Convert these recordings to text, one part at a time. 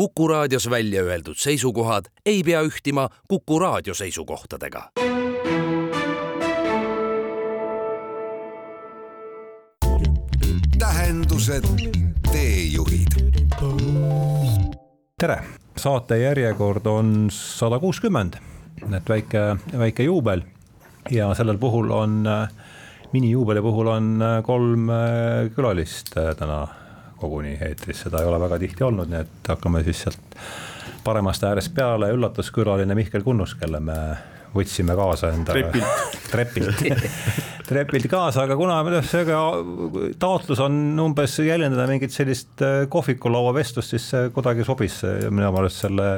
Kuku raadios välja öeldud seisukohad ei pea ühtima Kuku raadio seisukohtadega. tähendused, teejuhid. tere, saate järjekord on sada kuuskümmend, et väike, väike juubel ja sellel puhul on, minijuubeli puhul on kolm külalist täna koguni eetris, seda ei ole väga tihti olnud, nii et hakkame siis sealt paremast äärest peale, üllatuskülaline Mihkel Kunnus, kelle me võtsime kaasa endale. trepilt trepilt trepilt kaasa, aga kuna seega taotlus on umbes jäljendada mingit sellist kohvikulaua vestlust, siis see kuidagi sobis minu meelest selle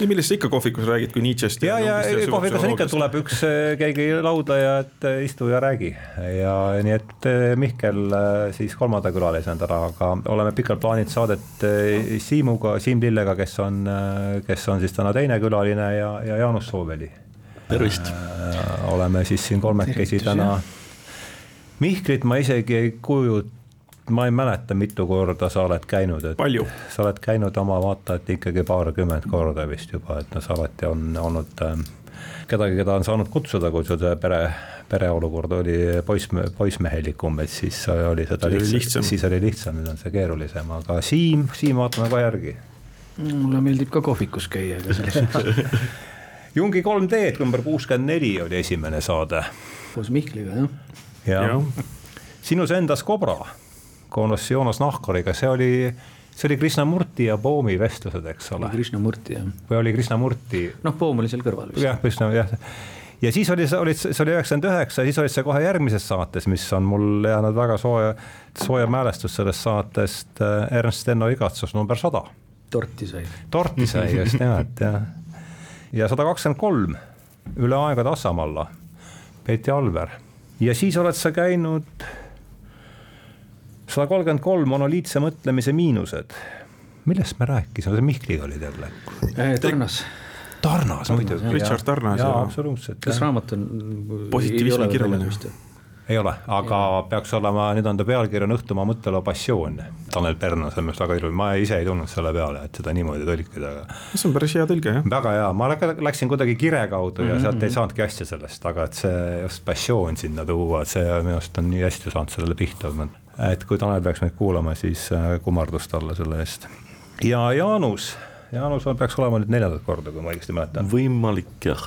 ja millest sa ikka kohvikus räägid, kui Nietzsche'st? ja, ja kohvikus on ikka, tuleb üks äh, keegi lauda ja et äh, istu ja räägi ja nii, et äh, Mihkel siis kolmanda külalisena täna, aga oleme pikalt plaaninud saadet Siimuga, Siim Lillega, kes on, kes on siis täna teine külaline ja, ja Jaanus Sooveli. tervist. oleme siis siin kolmekesi täna. Mihklit ma isegi ei kujuta ma ei mäleta, mitu korda sa oled käinud, et palju? sa oled käinud oma vaata, et ikkagi paarkümmend korda vist juba, et noh, sa alati on olnud äh, kedagi, keda on saanud kutsuda, kui sul see pere, pereolukord oli poiss, poissmehelikum, et siis oli seda lihtsam, lihtsam., siis oli lihtsam, nüüd on see keerulisem, aga Siim, Siim vaatame ka järgi. mulle meeldib ka kohvikus käia, aga selles Jungi 3D-d number kuuskümmend neli oli esimene saade. koos Mihkliga, jah. ja, ja. sinus endas Kobra koos Joonas Nahkariga, see oli, see oli Krishnamurti ja Poomi vestlused, eks ole. Krishnamurti jah. või oli Krishnamurti? noh, Poom oli seal kõrval vist. jah, Krishna jah ja siis oli, olid, see oli üheksakümmend üheksa, siis olid sa kohe järgmises saates, mis on mul jäänud väga sooja, sooja mälestus sellest saatest, äh, Ernst Enno igatsus number sada. torti sai. torti sai just nimelt jah. ja sada kakskümmend kolm, üle aegade Assamalla, Peeti Alver ja siis oled sa käinud sada kolmkümmend kolm monoliitse mõtlemise miinused. millest me rääkisime, see Mihkliga oli teil äh,? Tarnas. Tarnas muidugi. Richard Tarnas. jaa, absoluutselt. kas raamat on? positiivismi kirjaline ei ole, aga ja. peaks olema, nüüd on ta pealkiri on Õhtumaa mõtteloo passioon. Tanel Pärna, see on minu arust väga ilus, ma ise ei tulnud selle peale, et seda niimoodi tõlkida, aga. see on päris hea tõlge jah. väga hea, ma läksin kuidagi kire kaudu ja mm -hmm. sealt ei saanudki asja sellest, aga et see just passioon sinna tuua, see minu arust on nii hästi saanud sellele pihta et kui Tanel peaks meid kuulama, siis äh, kummardus talle selle eest. ja Jaanus, Jaanus on, peaks olema nüüd neljandat korda, kui ma õigesti mäletan. võimalik jah.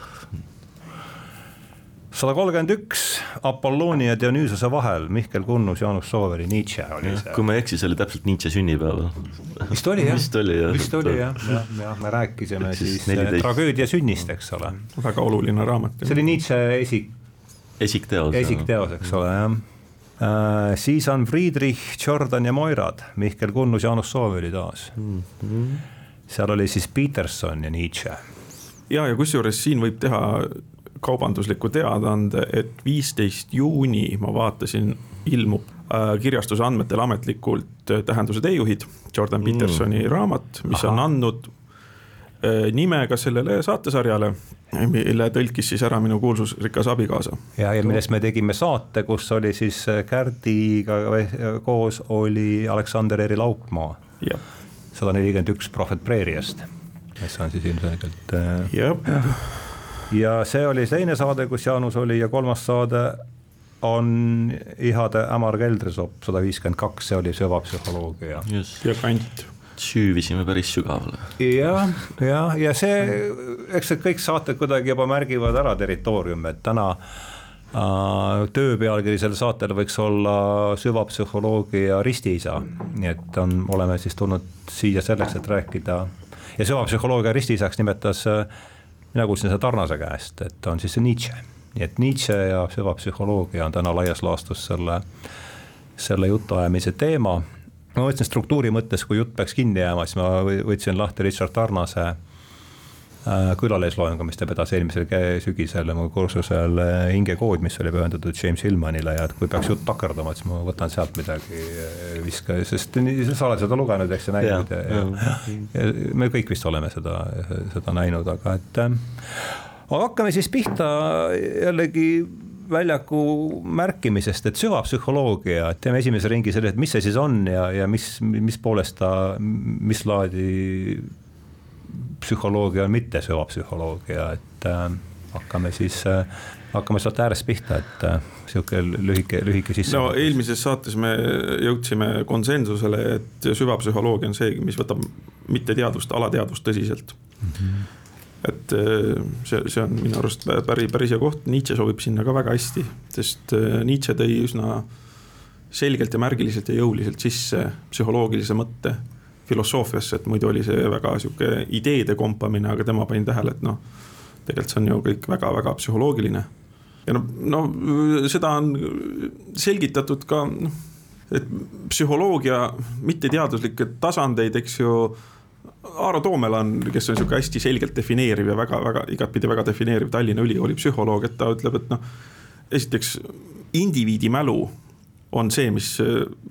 sada kolmkümmend üks Apollonia ja Dionysose vahel, Mihkel Kunnus, Jaanus Sooveri, Nietzsche oli see. kui ma ei eksi, see oli täpselt Nietzsche sünnipäev. vist oli jah, vist oli jah, vist oli jah, jah, jah, me rääkisime siis 14. Äh, tragöödia sünnist, eks ole. väga oluline raamat. see oli Nietzsche esik. esikteos. esikteos, eks ole jah siis on Friedrich, Jordan ja Moirad, Mihkel Kunnus, Jaanus Soov oli taas mm. -hmm. seal oli siis Peterson ja Nietzsche. ja, ja kusjuures siin võib teha kaubandusliku teadaande, et viisteist juuni ma vaatasin, ilmub äh, kirjastuse andmetel ametlikult äh, Tähenduse teejuhid, Jordan mm. Petersoni raamat, mis Aha. on andnud äh, nime ka sellele saatesarjale mille tõlkis siis ära minu kuulsusrikas abikaasa. ja, ja millest me tegime saate, kus oli siis äh, Kärdiga koos oli Aleksander Eri Laupmaa. sada nelikümmend üks Prohvet Preeriast, kes on siis ilmselgelt. Äh, ja see oli teine saade, kus Jaanus oli ja kolmas saade on Ihade Ämar keldrisopp sada viiskümmend kaks, see oli süvapsühholoogia. ja kant süüvisime päris sügavale. jah, ja, ja see, eks need kõik saated kuidagi juba märgivad ära territooriumi, et täna äh, töö pealkiri sellel saatel võiks olla süvapsühholoogia ristiisa, nii et on, oleme siis tulnud siia selleks, et rääkida. Ja süvapsühholoogia ristiisaks nimetas, mina kuulsin seda Tarnase käest, et on siis see Nietzsche, nii et Nietzsche ja süvapsühholoogia on täna laias laastus selle, selle jutuajamise teema ma mõtlesin struktuuri mõttes, kui jutt peaks kinni jääma, siis ma võtsin lahti Richard Tarnase äh, külalisloengu, mis ta vedas eelmisel sügisel mu kursusel äh, hingekood, mis oli pühendatud James Hillmanile ja et kui peaks jutt takerduma, siis ma võtan sealt midagi, äh, viska, sest sa oled seda lugenud, eks ju, näinud ja, ja, ja, ja me kõik vist oleme seda, seda näinud, aga et. aga hakkame siis pihta jällegi väljaku märkimisest, et süvapsühholoogia, et teeme esimese ringi selle, et mis see siis on ja, ja mis, mis poolest ta, mis laadi psühholoogia on mitte süvapsühholoogia, et äh, hakkame siis äh, hakkame sealt äärest pihta, et äh, sihuke lühike, lühike sisse. no eelmises saates me jõudsime konsensusele, et süvapsühholoogia on see, mis võtab mitteteadvust, alateadvust tõsiselt mm. -hmm. Et äh, see, see on minu arust päris, päris hea koht, Nietzsche sobib sinna ka väga hästi, sest äh, Nietzsche tõi üsna selgelt ja märgiliselt ja jõuliselt sisse psühholoogilise mõtte filosoofiasse, et muidu oli see väga sihuke ideede kompamine, aga tema pani tähele, et noh, tegelikult see on ju kõik väga-väga psühholoogiline ja noh, no seda on selgitatud ka noh, et psühholoogia mitteteaduslikke tasandeid, eks ju. Aaro Toomela on, kes on sihuke hästi selgelt defineeriv ja väga-väga igatpidi väga defineeriv Tallinna Ülikooli psühholoog, et ta ütleb, et noh. esiteks indiviidi mälu on see, mis,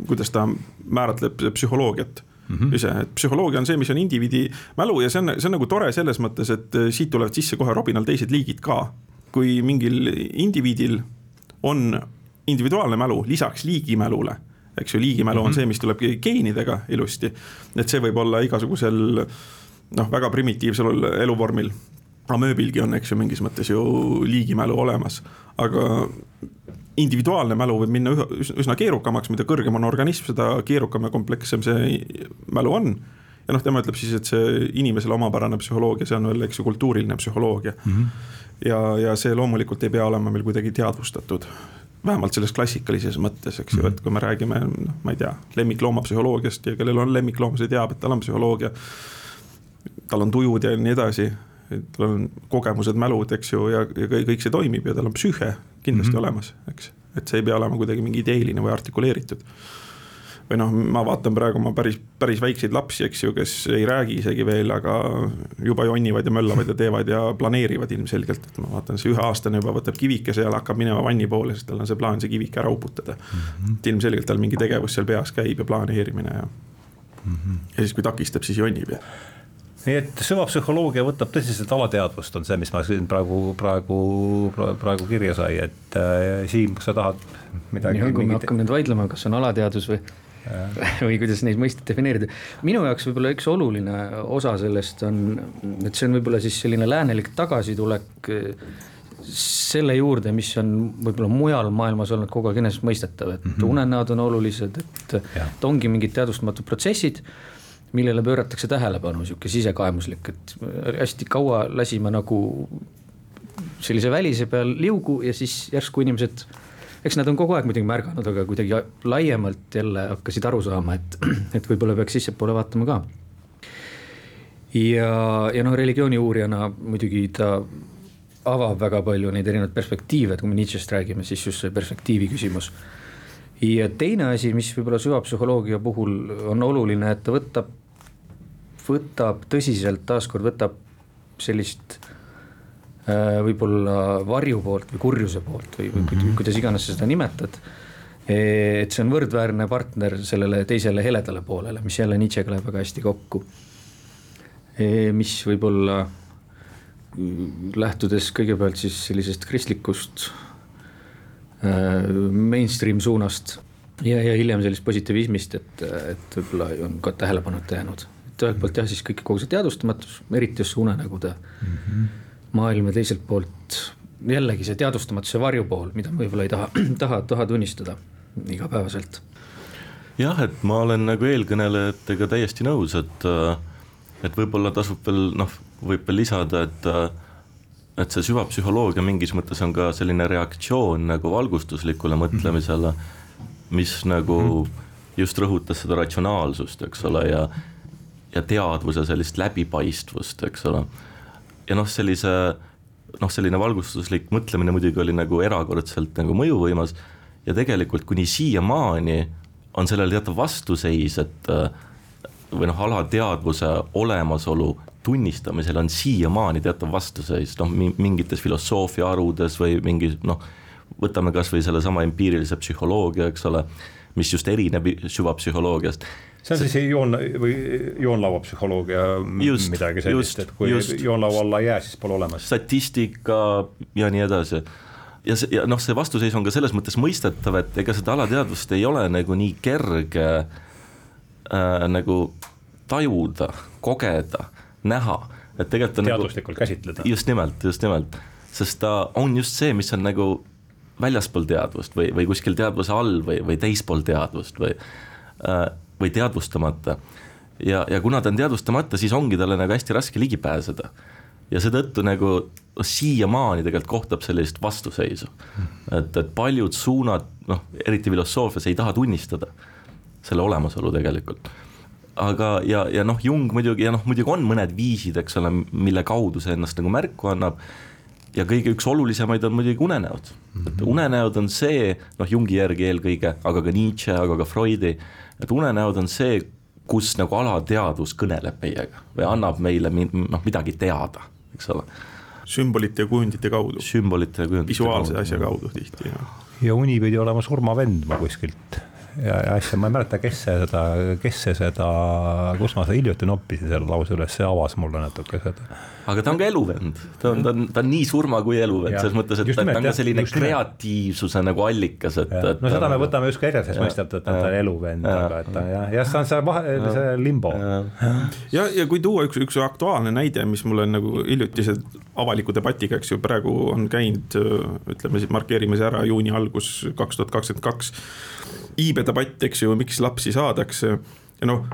kuidas ta määratleb psühholoogiat mm -hmm. ise, et psühholoogia on see, mis on indiviidi mälu ja see on, see on nagu tore selles mõttes, et siit tulevad sisse kohe robinal teised liigid ka kui mingil indiviidil on individuaalne mälu lisaks liigimälule, eks ju, liigimälu mm -hmm. on mhm. see, mis tuleb geenidega ilusti. et see võib olla igasugusel noh, väga primitiivsel eluvormil. amööbilgi on, eks ju, mingis mõttes ju liigimälu olemas, aga individuaalne mälu võib minna üsna keerukamaks, mida kõrgem on organism, seda keerukam ja komplekssem see mälu on ja noh, tema ütleb siis, et see inimesele omapärane psühholoogia, see on veel, eks ju, kultuuriline psühholoogia mm. -hmm ja, ja see loomulikult ei pea olema meil kuidagi teadvustatud vähemalt selles klassikalises mõttes, eks ju, et kui me räägime, noh, ma ei tea, lemmikloomapsühholoogiast ja kellel on lemmikloom, see teab, et tal on psühholoogia. tal on tujud ja nii edasi, tal on kogemused, mälud, eks ju, ja, ja kõik see toimib ja tal on psüühe kindlasti mm -hmm. olemas, eks. et see ei pea olema kuidagi mingi ideeline või artikuleeritud või noh, ma vaatan praegu oma päris, päris väikseid lapsi, eks ju, kes ei räägi isegi veel, aga juba jonnivad ja möllavad ja teevad ja planeerivad ilmselgelt, et ma vaatan, see üheaastane juba võtab kivikese ja hakkab minema vanni poole, sest tal on see plaan see kivike ära uputada mm. -hmm. et ilmselgelt tal mingi tegevus seal peas käib ja planeerimine ja mm. -hmm. ja siis, kui takistab, siis jonnib ja nii et süvapsühholoogia võtab tõsiselt alateadvust, on see, mis ma siin praegu, praegu, praegu kirja sai, et äh, Siim, kas sa tahad midagi? kui me hakkame nüüd vaidlema, kas on alateadus või või kuidas neid mõisteid defineerida. minu jaoks võib-olla üks oluline osa sellest on, et see on võib-olla siis selline läänelik tagasitulek eh, selle juurde, mis on võib-olla mujal maailmas olnud kogu aeg enesestmõistetav, et mm -hmm. unenäod on olulised, et, et ongi mingid teadvustamatud protsessid millele pööratakse tähelepanu, sihuke sisekaemuslik, et hästi kaua lasime nagu sellise välise peal liugu ja siis järsku inimesed eks nad on kogu aeg muidugi märganud, aga kuidagi laiemalt jälle hakkasid aru saama, et, et võib-olla peaks sissepoole vaatama ka. ja, ja noh, religiooni uurijana muidugi ta avab väga palju neid erinevaid perspektiive, et kui me Nietzsche'st räägime, siis just see perspektiivi küsimus. ja teine asi, mis võib-olla süvapsühholoogia puhul on oluline, et ta võtab, võtab tõsiselt, taaskord võtab sellist võib-olla varju poolt või kurjuse poolt või, või mm -hmm. kuidas iganes sa seda nimetad. et see on võrdväärne partner sellele teisele heledale poolele, mis jälle Nietzschega läheb väga hästi kokku. mis võib-olla lähtudes kõigepealt siis sellisest kristlikust äh, mainstream suunast ja, ja hiljem sellist positiivismist, et, et võib-olla on ka tähelepanuta jäänud. et ühelt poolt jah, siis kõik kogu see teadvustamatus, eriti just see unenägude mm. -hmm maailm ja teiselt poolt jällegi see teadvustamatuse varjupool, mida ma võib-olla ei taha, taha, taha tunnistada igapäevaselt. jah, et ma olen nagu eelkõnelejatega täiesti nõus, et, et võib-olla tasub veel noh, võib veel lisada, et et see süvapsühholoogia mingis mõttes on ka selline reaktsioon nagu valgustuslikule mõtlemisele, mis nagu mhm. just rõhutas seda ratsionaalsust, eks ole, ja ja teadvuse sellist läbipaistvust, eks ole ja noh, sellise noh, selline valgustuslik mõtlemine muidugi oli nagu erakordselt nagu mõjuvõimas ja tegelikult kuni siiamaani on sellel teatav vastuseis, et või noh, alateadvuse olemasolu tunnistamisel on siiamaani teatav vastuseis, noh mingites filosoofia harudes või mingi noh, võtame kasvõi sellesama empiirilise psühholoogia, eks ole, mis just erineb süvapsühholoogiast see on siis joon või joonlauapsühholoogia midagi sellist, et kui just, joonlaua alla ei jää, siis pole olemas. statistika ja nii edasi. ja see, ja noh, see vastuseis on ka selles mõttes mõistetav, et ega seda alateadvust ei ole nagu nii kerge äh, nagu tajuda, kogeda, näha, et tegelikult on teaduslikult nagu, käsitleda. just nimelt, just nimelt, sest ta on just see, mis on nagu väljaspool teadvust või, või kuskil teadvuse all või, või teispool teadvust või äh,, või teadvustamata. ja, ja kuna ta on teadvustamata, siis ongi talle nagu hästi raske ligi pääseda. ja seetõttu nagu siiamaani tegelikult kohtab sellist vastuseisu. et, et paljud suunad, noh, eriti filosoofias ei taha tunnistada selle olemasolu tegelikult aga, ja, ja noh, Jung muidugi ja noh, muidugi on mõned viisid, eks ole, mille kaudu see ennast nagu märku annab. ja kõige üks olulisemaid on muidugi unenäod mm, -hmm. et unenäod on see, noh Jungi järgi eelkõige, aga ka Nietzsche, aga ka Freudi, et unenäod on see, kus nagu alateadvus kõneleb meiega või annab meile noh, midagi teada, eks ole. sümbolite ja kujundite kaudu. sümbolite ja kujundite visuaalse kaudu. asja kaudu tihti, jah. ja uni pidi olema surmavend ma kuskilt ja, ja asja, ma ei mäleta, kes see seda, kes see seda, kus ma seda hiljuti noppisin selle lause üles, see avas mulle natuke seda. aga ta on ka eluvend, ta on, ta on, ta on nii surma kui eluvend, selles mõttes, et ta, ta on ka selline kreatiivsuse nagu allikas, et, et. no seda me võtame just ka enesestmõistetavalt, et ta on eluvend, aga et ta jah, jah, see on see vahe, see limbo. ja, ja kui tuua üks, üks aktuaalne näide, mis mul on nagu hiljutise avaliku debatiga, eks ju, praegu on käinud, ütleme siis markeerime see ära, juuni algus kaks tuhat kakskümmend kaks iibedebatt, eks ju, miks lapsi saadakse ja noh,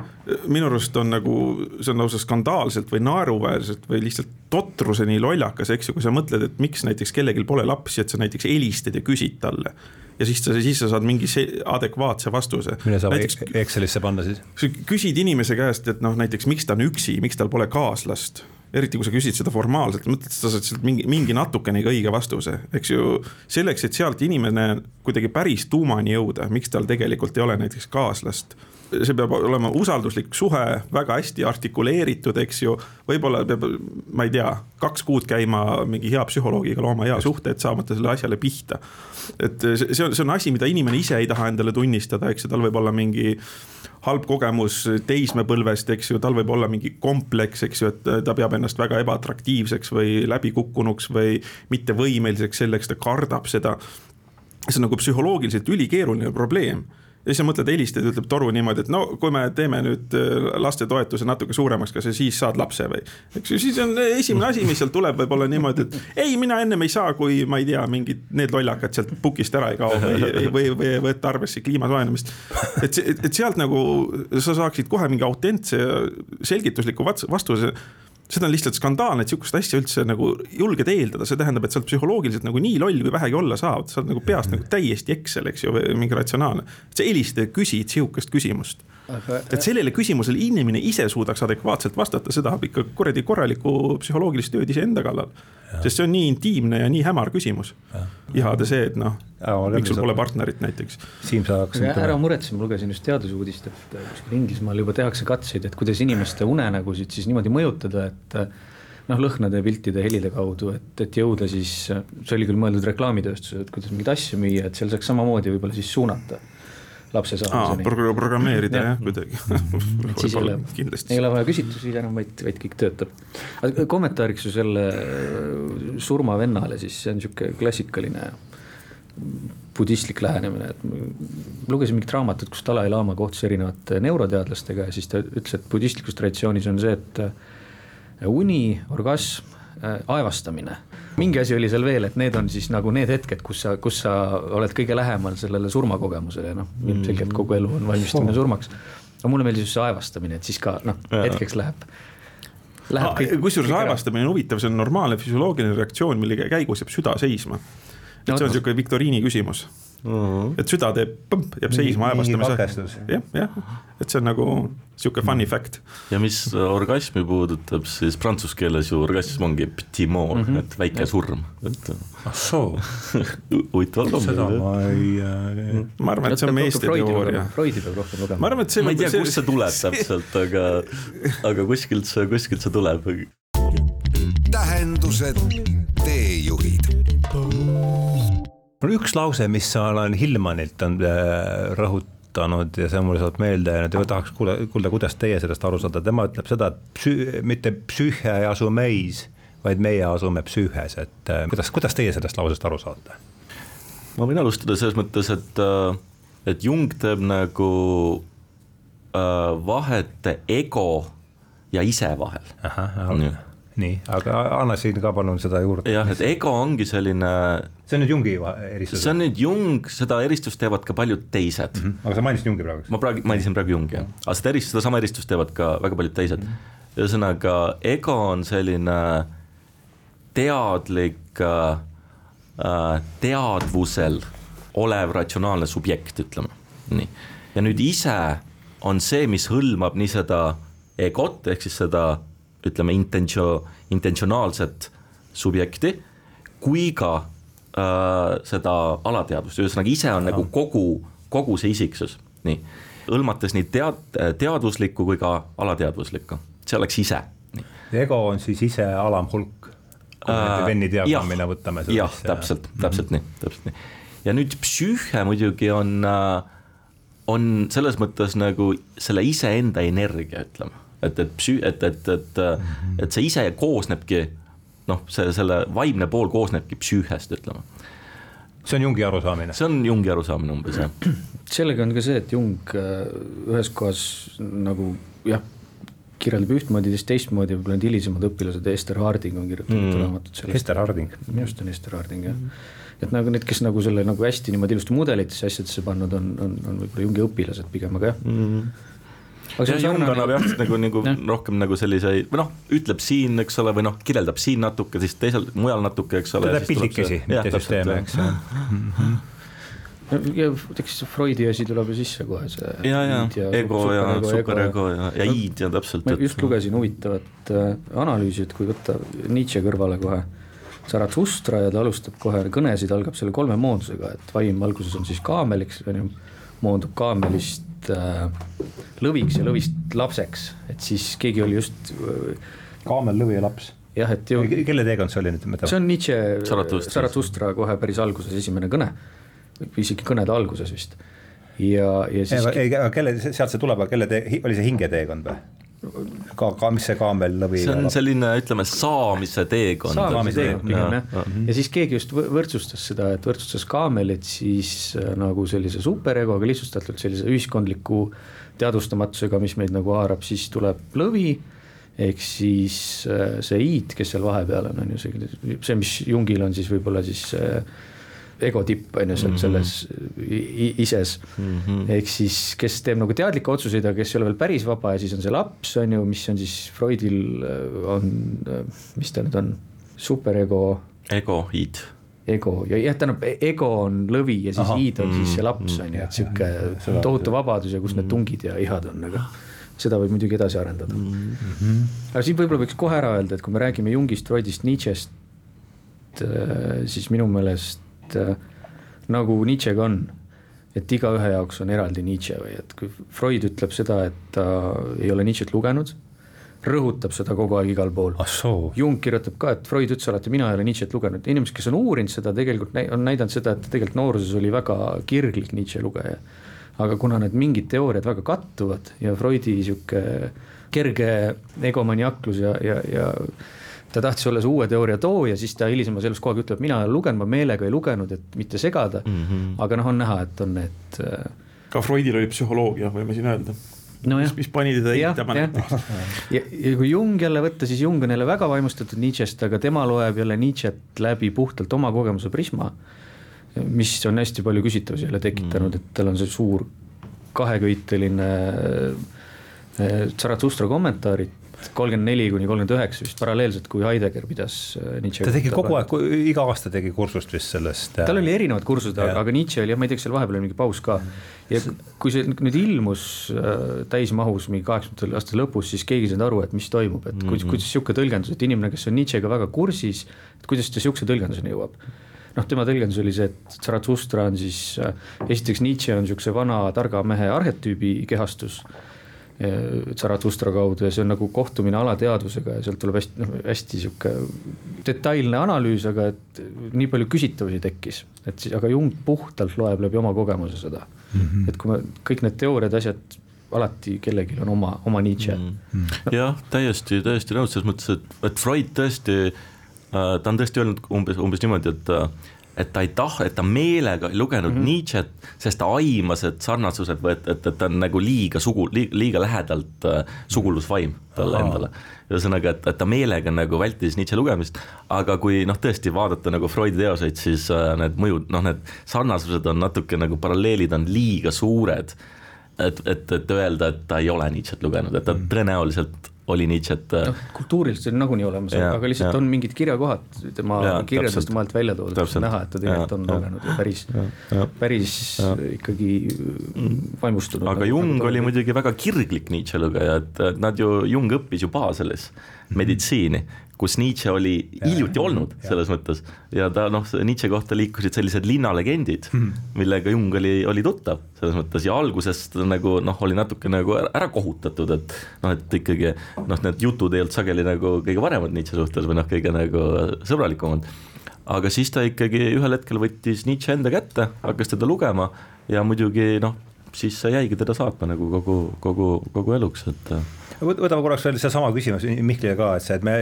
minu arust on nagu, see on lausa skandaalselt või naeruväärselt või lihtsalt totruseni lollakas, eks ju, kui sa mõtled, et miks näiteks kellelgi pole lapsi, et sa näiteks helistad ja küsid talle. ja siis sa, siis sa saad mingi adekvaatse vastuse. mille saab näiteks, Excelisse panna siis? küsid inimese käest, et noh, näiteks miks ta on üksi, miks tal pole kaaslast eriti kui sa küsid seda formaalselt, mõtled, et sa saad sealt mingi, mingi natukenegi õige vastuse, eks ju. selleks, et sealt inimene kuidagi päris tuumani jõuda, miks tal tegelikult ei ole näiteks kaaslast see peab olema usalduslik suhe, väga hästi artikuleeritud, eks ju. võib-olla peab, ma ei tea, kaks kuud käima mingi hea psühholoogiga looma hea suhte, et saamata selle asjale pihta. et see on, see on asi, mida inimene ise ei taha endale tunnistada, eks ju, tal võib olla mingi halb kogemus teismepõlvest, eks ju, tal võib olla mingi kompleks, eks ju, et ta peab ennast väga ebaatraktiivseks või läbikukkunuks või mittevõimeliseks selleks, ta kardab seda. see on nagu psühholoogiliselt ülikeeruline probleem ja siis sa mõtled, helistad ja ütleb toru niimoodi, et no kui me teeme nüüd äh, lastetoetuse natuke suuremaks, kas sa siis saad lapse või. eks ju, siis on esimene asi, mis sealt tuleb, võib olla niimoodi, et ei, mina ennem ei saa, kui ma ei tea, mingid need lollakad sealt pukist ära ei kao või, või, või võtta arvesse kliima soojenemist. et, et, sealt nagu sa saaksid kohe mingi autentse selgitusliku vastuse seda on lihtsalt skandaalne, et sihukest asja üldse nagu julged eeldada, see tähendab, et sa oled psühholoogiliselt nagu nii loll, kui vähegi olla saad, sa oled nagu peast nagu täiesti Excel, eks ju, mingi ratsionaalne. sa helistad ja küsid sihukest küsimust aga.... et sellele küsimusele inimene ise suudaks adekvaatselt vastata, see tahab ikka kuradi korralikku psühholoogilist tööd iseenda kallal. sest see on nii intiimne ja nii hämar küsimus. ihade see, et noh, miks sul pole partnerit näiteks. Siim, sa hakkasid. ära muretse, ma lugesin just teadusuudist, et kuskil Inglismaal juba tehakse katseid, et kuidas inimeste unenägusid siis niimoodi mõjutada, et noh, lõhnade, piltide, helide kaudu, et, et jõuda siis, see oli küll mõeldud reklaamitööstusele, et kuidas mingeid asju müüa, et seal saaks samamoodi võib-olla siis suunata lapse saamiseni. Pro. programmeerida jah, kuidagi. Siis ei ole, ei ole vaja küsitlusi enam, vaid, vaid kõik töötab. aga kommentaariks ju selle surmavennale, siis see on sihuke klassikaline budistlik lähenemine, et lugesin mingit raamatut, kus Dalai-laama kohtus erinevate neuroteadlastega ja siis ta ütles, et budistlikus traditsioonis on see, et uni, orgasm, aevastamine mingi asi oli seal veel, et need on siis nagu need hetked, kus sa, kus sa oled kõige lähemal sellele surmakogemusele, noh, ilmselgelt kogu elu on valmistumine surmaks. aga mulle meeldis just see aevastamine, et siis ka noh, hetkeks läheb. Ah, kusjuures aevastamine on huvitav, see on normaalne füsioloogiline reaktsioon, mille käigus jääb süda seisma. et no, see on niisugune viktoriini küsimus. -hmm. et süda teeb põmp, jääb seisma aevastamise. jah, jah, et see on nagu sihuke funny mm. fact. ja mis orgasmi puudutab, siis prantsuse keeles ju orgasm ongi petit mort mm, -hmm. et väike surm, et. ah soo huvitaval kombel. seda ma ei äh.... ma arvan, et see on meeste teooria. Freudi peab rohkem lugema. ma arvan, et see. ma ei tea, kust see tuleb täpselt, aga, aga kuskilt see, kuskilt see tuleb. tähendused, teejuhid mul üks lause, mis ma olen Hillmanilt on äh, rõhutanud ja see on mulle saanud meelde ja nüüd tahaks kuulda, kuulda, kuidas teie sellest aru saate, tema ütleb seda, et psü-, mitte psüühe ei asu meis, vaid meie asume psüühes, et äh, kuidas, kuidas teie sellest lausest aru saate? ma võin alustada selles mõttes, et, äh, et Jung teeb nagu äh, vahet ego ja ise vahel. nii, nii, aga anna siin ka palun seda juurde. jah, et ego ongi selline. see on nüüd Jungi eristus. see on nüüd Jung, seda eristust teevad ka paljud teised mm. -hmm. aga sa mainisid Jungi praegu. ma praegu mainisin praegu Jungi jah, aga seda eristust, sedasama eristust teevad ka väga paljud teised mm. -hmm. ühesõnaga, ego on selline teadlik äh, Äh, teadvusel olev ratsionaalne subjekt, ütleme nii. ja nüüd ise on see, mis hõlmab nii seda egot, ehk siis seda ütleme, intentio-, intentsionaalset subjekti, kui ka äh, seda alateadvust, ühesõnaga ise on ja. nagu kogu, kogu see isiksus, nii. hõlmates nii tead-, teadvuslikku kui ka alateadvuslikku, see oleks ise. ego on siis ise alamhulk kui me äh, Venni diagrammina võtame. jah, täpselt, täpselt nii, täpselt nii. ja nüüd psüühe muidugi on, äh, on selles mõttes nagu selle iseenda energia, ütleme. Et, et psü-, et, et, et, mhm. et see ise koosnebki noh, see, selle vaimne pool koosnebki psüühest, ütleme see on Jungi arusaamine? see on Jungi arusaamine umbes jah. sellega on ka see, et Jung äh, ühes kohas nagu jah kirjeldab ühtmoodi, teist teistmoodi, võib-olla need hilisemad õpilased, Ester Harding on kirjutanud mm. raamatut sellest. Ester Harding. minu arust on Ester Harding jah mm. et nagu need, kes nagu selle nagu hästi niimoodi ilusti mudelitesse asjadesse pannud on, on, on võib-olla Jungi õpilased pigem, aga jah mm. -hmm aga see Jung annab jah, nagu, nagu ja. rohkem nagu selliseid, või noh, ütleb siin, eks ole, või noh, kirjeldab siin natuke, siis teisel, mujal natuke, eks ole. ta teeb pildikesi, mitte süsteeme, eks ju ja eks Freudi asi tuleb ju sisse kohe, see. ja, ja, ja ego ja superego ja, ja iid ja täpselt. ma just lugesin huvitavat äh, analüüsi, et kui võtta Nietzsche kõrvale kohe Zarathustra ja ta alustab kohe kõnesid, algab selle kolme moodusega, et vaim alguses on siis kaameliks, on ju, moondub kaamelist äh, lõviks ja lõvist lapseks, et siis keegi oli just äh,. kaamel, lõvi ja laps jah, et ju. kelle teekond see oli nüüd? see on Nietzsche Zarathustra kohe päris alguses esimene kõne või isegi kõnede alguses vist. ja, ja siis. ei, aga kelle, sealt see tuleb, aga kelle tee, oli see hingeteekond või? Ka, ka mis see kaamel lõvi? see on selline, ütleme, saamise teekond. saamise teekond pigem jah, ja siis keegi just võrdsustas seda, et võrdsustas kaamelit siis äh, nagu sellise superegoga, lihtsustatult sellise ühiskondliku teadvustamatusega, mis meid nagu haarab, siis tuleb lõvi ehk siis äh, see iid, kes seal vahepeal on, on ju see, see, mis Jungil on siis võib-olla siis äh, ego tipp on ju seal mhm. selles ises mm -hmm.. ehk siis, kes teeb nagu teadlikke otsuseid, aga kes ei ole veel päris vaba ja siis on see laps on ju, mis on siis Freudil äh, on, äh, mis ta nüüd on, superego. ego, id ego ja jah, tähendab ego on lõvi ja siis Aha. iid on siis see laps on ju, et sihuke tohutu vabadus ja kus need tungid ja ihad on, aga seda võib muidugi edasi arendada mm. -hmm. aga siin võib-olla võiks kohe ära öelda, et kui me räägime Jungist, Freudist, Nietzsche'st, äh, siis minu meelest et äh, nagu Nietzschega on, et igaühe jaoks on eraldi Nietzsche või et kui Freud ütleb seda, et ta ei ole Nietzsche't lugenud, rõhutab seda kogu aeg igal pool. Jung kirjutab ka, et Freud ütles alati, mina ei ole Nietzsche't lugenud, inimesed, kes on uurinud seda, tegelikult on näidanud seda, et tegelikult nooruses oli väga kirglik Nietzsche lugeja. aga kuna need mingid teooriad väga kattuvad ja Freudi sihuke kerge egomaniaklus ja, ja, ja ta tahtis olla see uue teooria tooja, siis ta hilisemas elus kogu aeg ütleb, mina olen lugenud, ma meelega ei lugenud, et mitte segada mm. -hmm. aga noh, on näha, et on need. Äh, ka Freudil oli psühholoogia, võime siin öelda no. mis, mis pani teda eitama. ja, ja, ja kui Jung jälle võtta, siis Jung on jälle väga vaimustatud Nietzsche'st, aga tema loeb jälle Nietzsche't läbi puhtalt oma kogemuse prisma. mis on hästi palju küsitavusi jälle tekitanud mm, -hmm. et tal on see suur kaheköiteline äh, Zarathustra kommentaarid kolmkümmend neli kuni kolmkümmend üheksa vist paralleelselt, kui Heidegger pidas äh, Nietzsche. ta tegi kogu aeg, iga aasta tegi kursust vist sellest. tal oli erinevad kursused, aga Nietzsche oli jah, ma ei tea, kas seal vahepeal oli mingi paus ka. ja kui see nüüd ilmus äh, täismahus mingi kaheksakümnendate aastate lõpus, siis keegi ei saanud aru, et mis toimub, et mm -hmm. kuidas, kuidas sihuke tõlgendus, et inimene, kes on Nietzschega väga kursis, et kuidas ta sihukese tõlgenduseni jõuab noh, tema tõlgendus oli see, et Zarathustra on siis, äh, esiteks Nietzsche on niisuguse vana targa mehe arhetüübi kehastus Zarathustra kaudu ja see on nagu kohtumine alateadvusega ja sealt tuleb hästi, noh hästi sihuke detailne analüüs, aga et nii palju küsitavusi tekkis, et siis, aga Jung puhtalt loeb läbi oma kogemuse seda mm. -hmm. et kui me kõik need teooriad, asjad alati kellelgi on oma, oma Nietzsche mm. -hmm. jah, täiesti, täiesti nõus selles mõttes, et, et Freud tõesti äh,, ta on tõesti öelnud umbes, umbes niimoodi, et äh, et ta ei tah-, et ta meelega ei lugenud mm -hmm. Nietzsche't, sest ta aimas, et sarnasused või et, et, et ta on nagu liiga sugu, liiga lähedalt äh, sugulusvaim talle Aha. endale. ühesõnaga, et, et ta meelega nagu vältis Nietzsche lugemist, aga kui noh, tõesti vaadata nagu Freudi teoseid, siis äh, need mõjud, noh, need sarnasused on natuke nagu paralleelid on liiga suured. et, et, et öelda, et ta ei ole Nietzsche't lugenud, et ta mm. tõenäoliselt oli Nietzsche't. noh, kultuuriliselt see on nagunii olemas, aga lihtsalt ja. on mingid kirjakohad tema ja, kirjeldust maalt välja toodud, kus on näha, et ta tegelikult on lugenud ja päris, päris ja. ikkagi vaimustunud. aga nagu, Jung nagu oli muidugi väga kirglik Nietzsche lugeja, et nad ju, Jung õppis ju Baselis meditsiini kus Nietzsche oli hiljuti olnud selles mõttes ja ta noh, Nietzsche kohta liikusid sellised linnalegendid mm, -hmm. millega Jung oli, oli tuttav selles mõttes ja algusest nagu noh, oli natuke nagu ära kohutatud, et noh, et ikkagi noh, need jutud ei olnud sageli nagu kõige paremad Nietzsche suhtes või noh, kõige nagu sõbralikumad. aga siis ta ikkagi ühel hetkel võttis Nietzsche enda kätte, hakkas teda lugema ja muidugi noh, siis see jäigi teda saatma nagu kogu, kogu, kogu eluks, et võtame korraks veel seesama küsimus Mihklile ka, et see, et me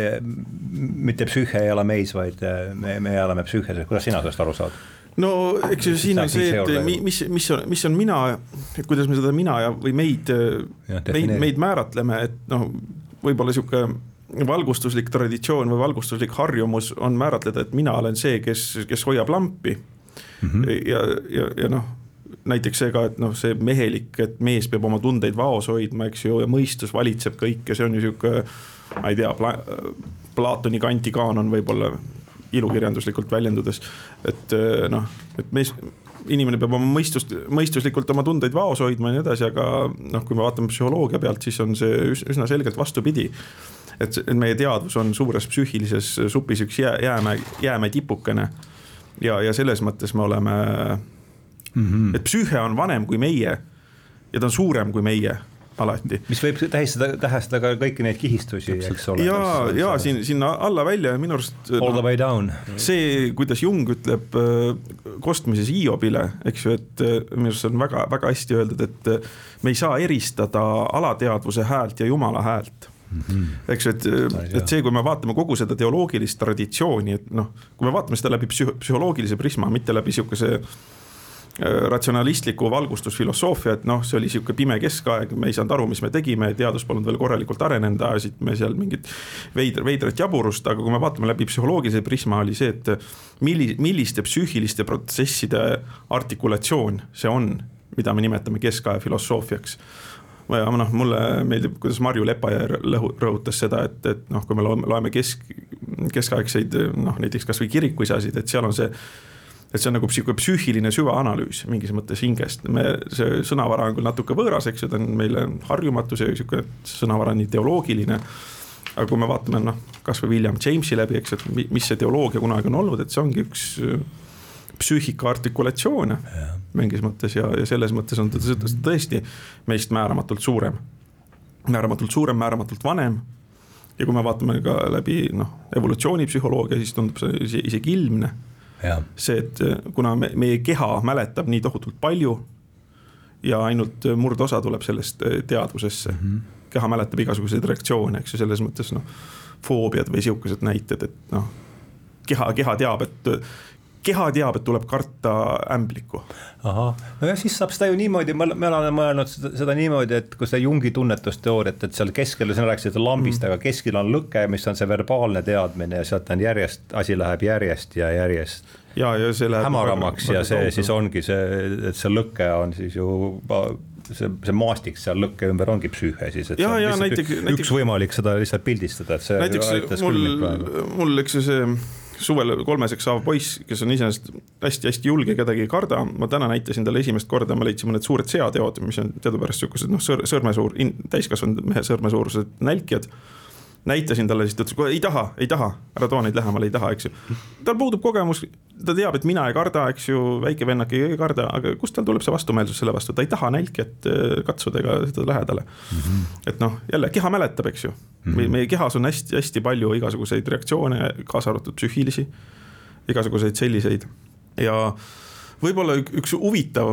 mitte psüühe ei ela meis, vaid äh, me, me elame psüühes, kuidas sina sellest aru saad? no eks ju siin on see, et mis, mis on, mis on mina, et kuidas me seda mina ja, või meid, meid, meid määratleme, et noh, võib-olla sihuke valgustuslik traditsioon või valgustuslik harjumus on määratleda, et mina olen see, kes, kes hoiab lampi mm. -hmm. ja, ja, ja noh näiteks see ka, et noh, see mehelik, et mees peab oma tundeid vaos hoidma, eks ju, ja mõistus valitseb kõike, see on ju sihuke. ma ei tea Pla, Platoni kanti kaanon võib-olla ilukirjanduslikult väljendudes, et eh, noh, et mees inimene peab oma mõistust, mõistuslikult oma tundeid vaos hoidma ja nii edasi, aga noh, kui me vaatame psühholoogia pealt, siis on see üsna selgelt vastupidi. et meie teadvus on suures psüühilises supis üks jää, jäämäe, jäämäe tipukene. ja, ja selles mõttes me oleme mm. -hmm. et psüühe on vanem kui meie ja ta on suurem kui meie alati. mis võib tähistada, tähestada ka kõiki neid kihistusi, eks ole. ja, ja siin, sinna alla välja ja minu arust. All no, the way down. see, kuidas Jung ütleb äh, kostmises Hiobile, eks ju, et äh, minu arust see on väga-väga hästi öeldud, et äh, me ei saa eristada alateadvuse häält ja jumala häält Mm -hmm. eks ju, et, et see, kui me vaatame kogu seda teoloogilist traditsiooni, et noh, kui me vaatame seda läbi psüh-, psühholoogilise prisma, mitte läbi sihukese Äh, ratsionalistlikku valgustusfilosoofia, et noh, see oli sihuke pime keskaeg, me ei saanud aru, mis me tegime, teadus polnud veel korralikult arenenud, ajasime seal mingit veidra, veidrat jaburust, aga kui me vaatame läbi psühholoogilise prisma, oli see, et milli-, milliste psüühiliste protsesside artikulatsioon see on, mida me nimetame keskaja filosoofiaks. Ja noh, mulle meeldib, kuidas Marju Lepajärv rõhutas seda, et, et noh, kui me loeme, loeme kesk, keskaegseid noh, näiteks kasvõi kirikuisasid, et seal on see et see on nagu sihuke psüühiline süvaanalüüs mingis mõttes hingest, me, see sõnavara on küll natuke võõras, eks ju, ta on meile harjumatu, see sihuke sõnavara on nii teoloogiline. aga kui me vaatame noh, kasvõi William Jamesi läbi, eks, et mis see teoloogia kunagi on olnud, et see ongi üks äh, psüühika artikulatsioone mingis mõttes ja, ja selles mõttes on ta tõesti meist määramatult suurem. määramatult suurem, määramatult vanem ja kui me vaatame ka läbi noh, evolutsioonipsühholoogia, siis tundub see isegi ilmne see, et äh, kuna me, meie keha mäletab nii tohutult palju ja ainult äh, murdosa tuleb sellest äh, teadvusesse mm. -hmm. keha mäletab igasuguseid reaktsioone, eks ju, selles mõttes noh, foobiad või sihukesed näited, et noh, keha, keha teab, et keha teab, et tuleb karta ämblikku. ahah, nojah, siis saab seda ju niimoodi, me oleme mõelnud seda, seda niimoodi, et kui seda Jungi tunnetusteooriat, et seal keskel, sina rääkisid lambist mm., aga keskel on lõke, mis on see verbaalne teadmine ja sealt on järjest, asi läheb järjest ja järjest. ja, ja see läheb hämaramaks ja see kaudu. siis ongi see, et see lõke on siis ju see, see maastik seal lõkke ümber ongi psüühe siis, et ja, ja näiteks, üks näiteks, võimalik seda lihtsalt pildistada, et see näiteks mul, mul eks ju see suvel kolmeseks saav poiss, kes on iseenesest hästi-hästi julge, kedagi ei karda, ma täna näitasin talle esimest korda, ma leidsin mõned suured seateod, mis on teadupärast sihukesed noh, sõrmesuur, täiskasvanud mehe sõrmesuurused nälkijad näitasin talle, siis ta ütles, ei taha, ei taha, ära too neid lähemale, ei taha, eks ju. tal puudub kogemus, ta teab, et mina ei karda, eks ju, väike vennake ei karda, aga kust tal tuleb see vastumeelsus selle vastu, ta ei taha nälkijat äh, katsuda ega seda lähedale mm. -hmm. et noh, jälle keha mäletab, eks ju mm, -hmm. meie kehas on hästi-hästi palju igasuguseid reaktsioone, kaasa arvatud psüühilisi, igasuguseid selliseid ja võib-olla üks huvitav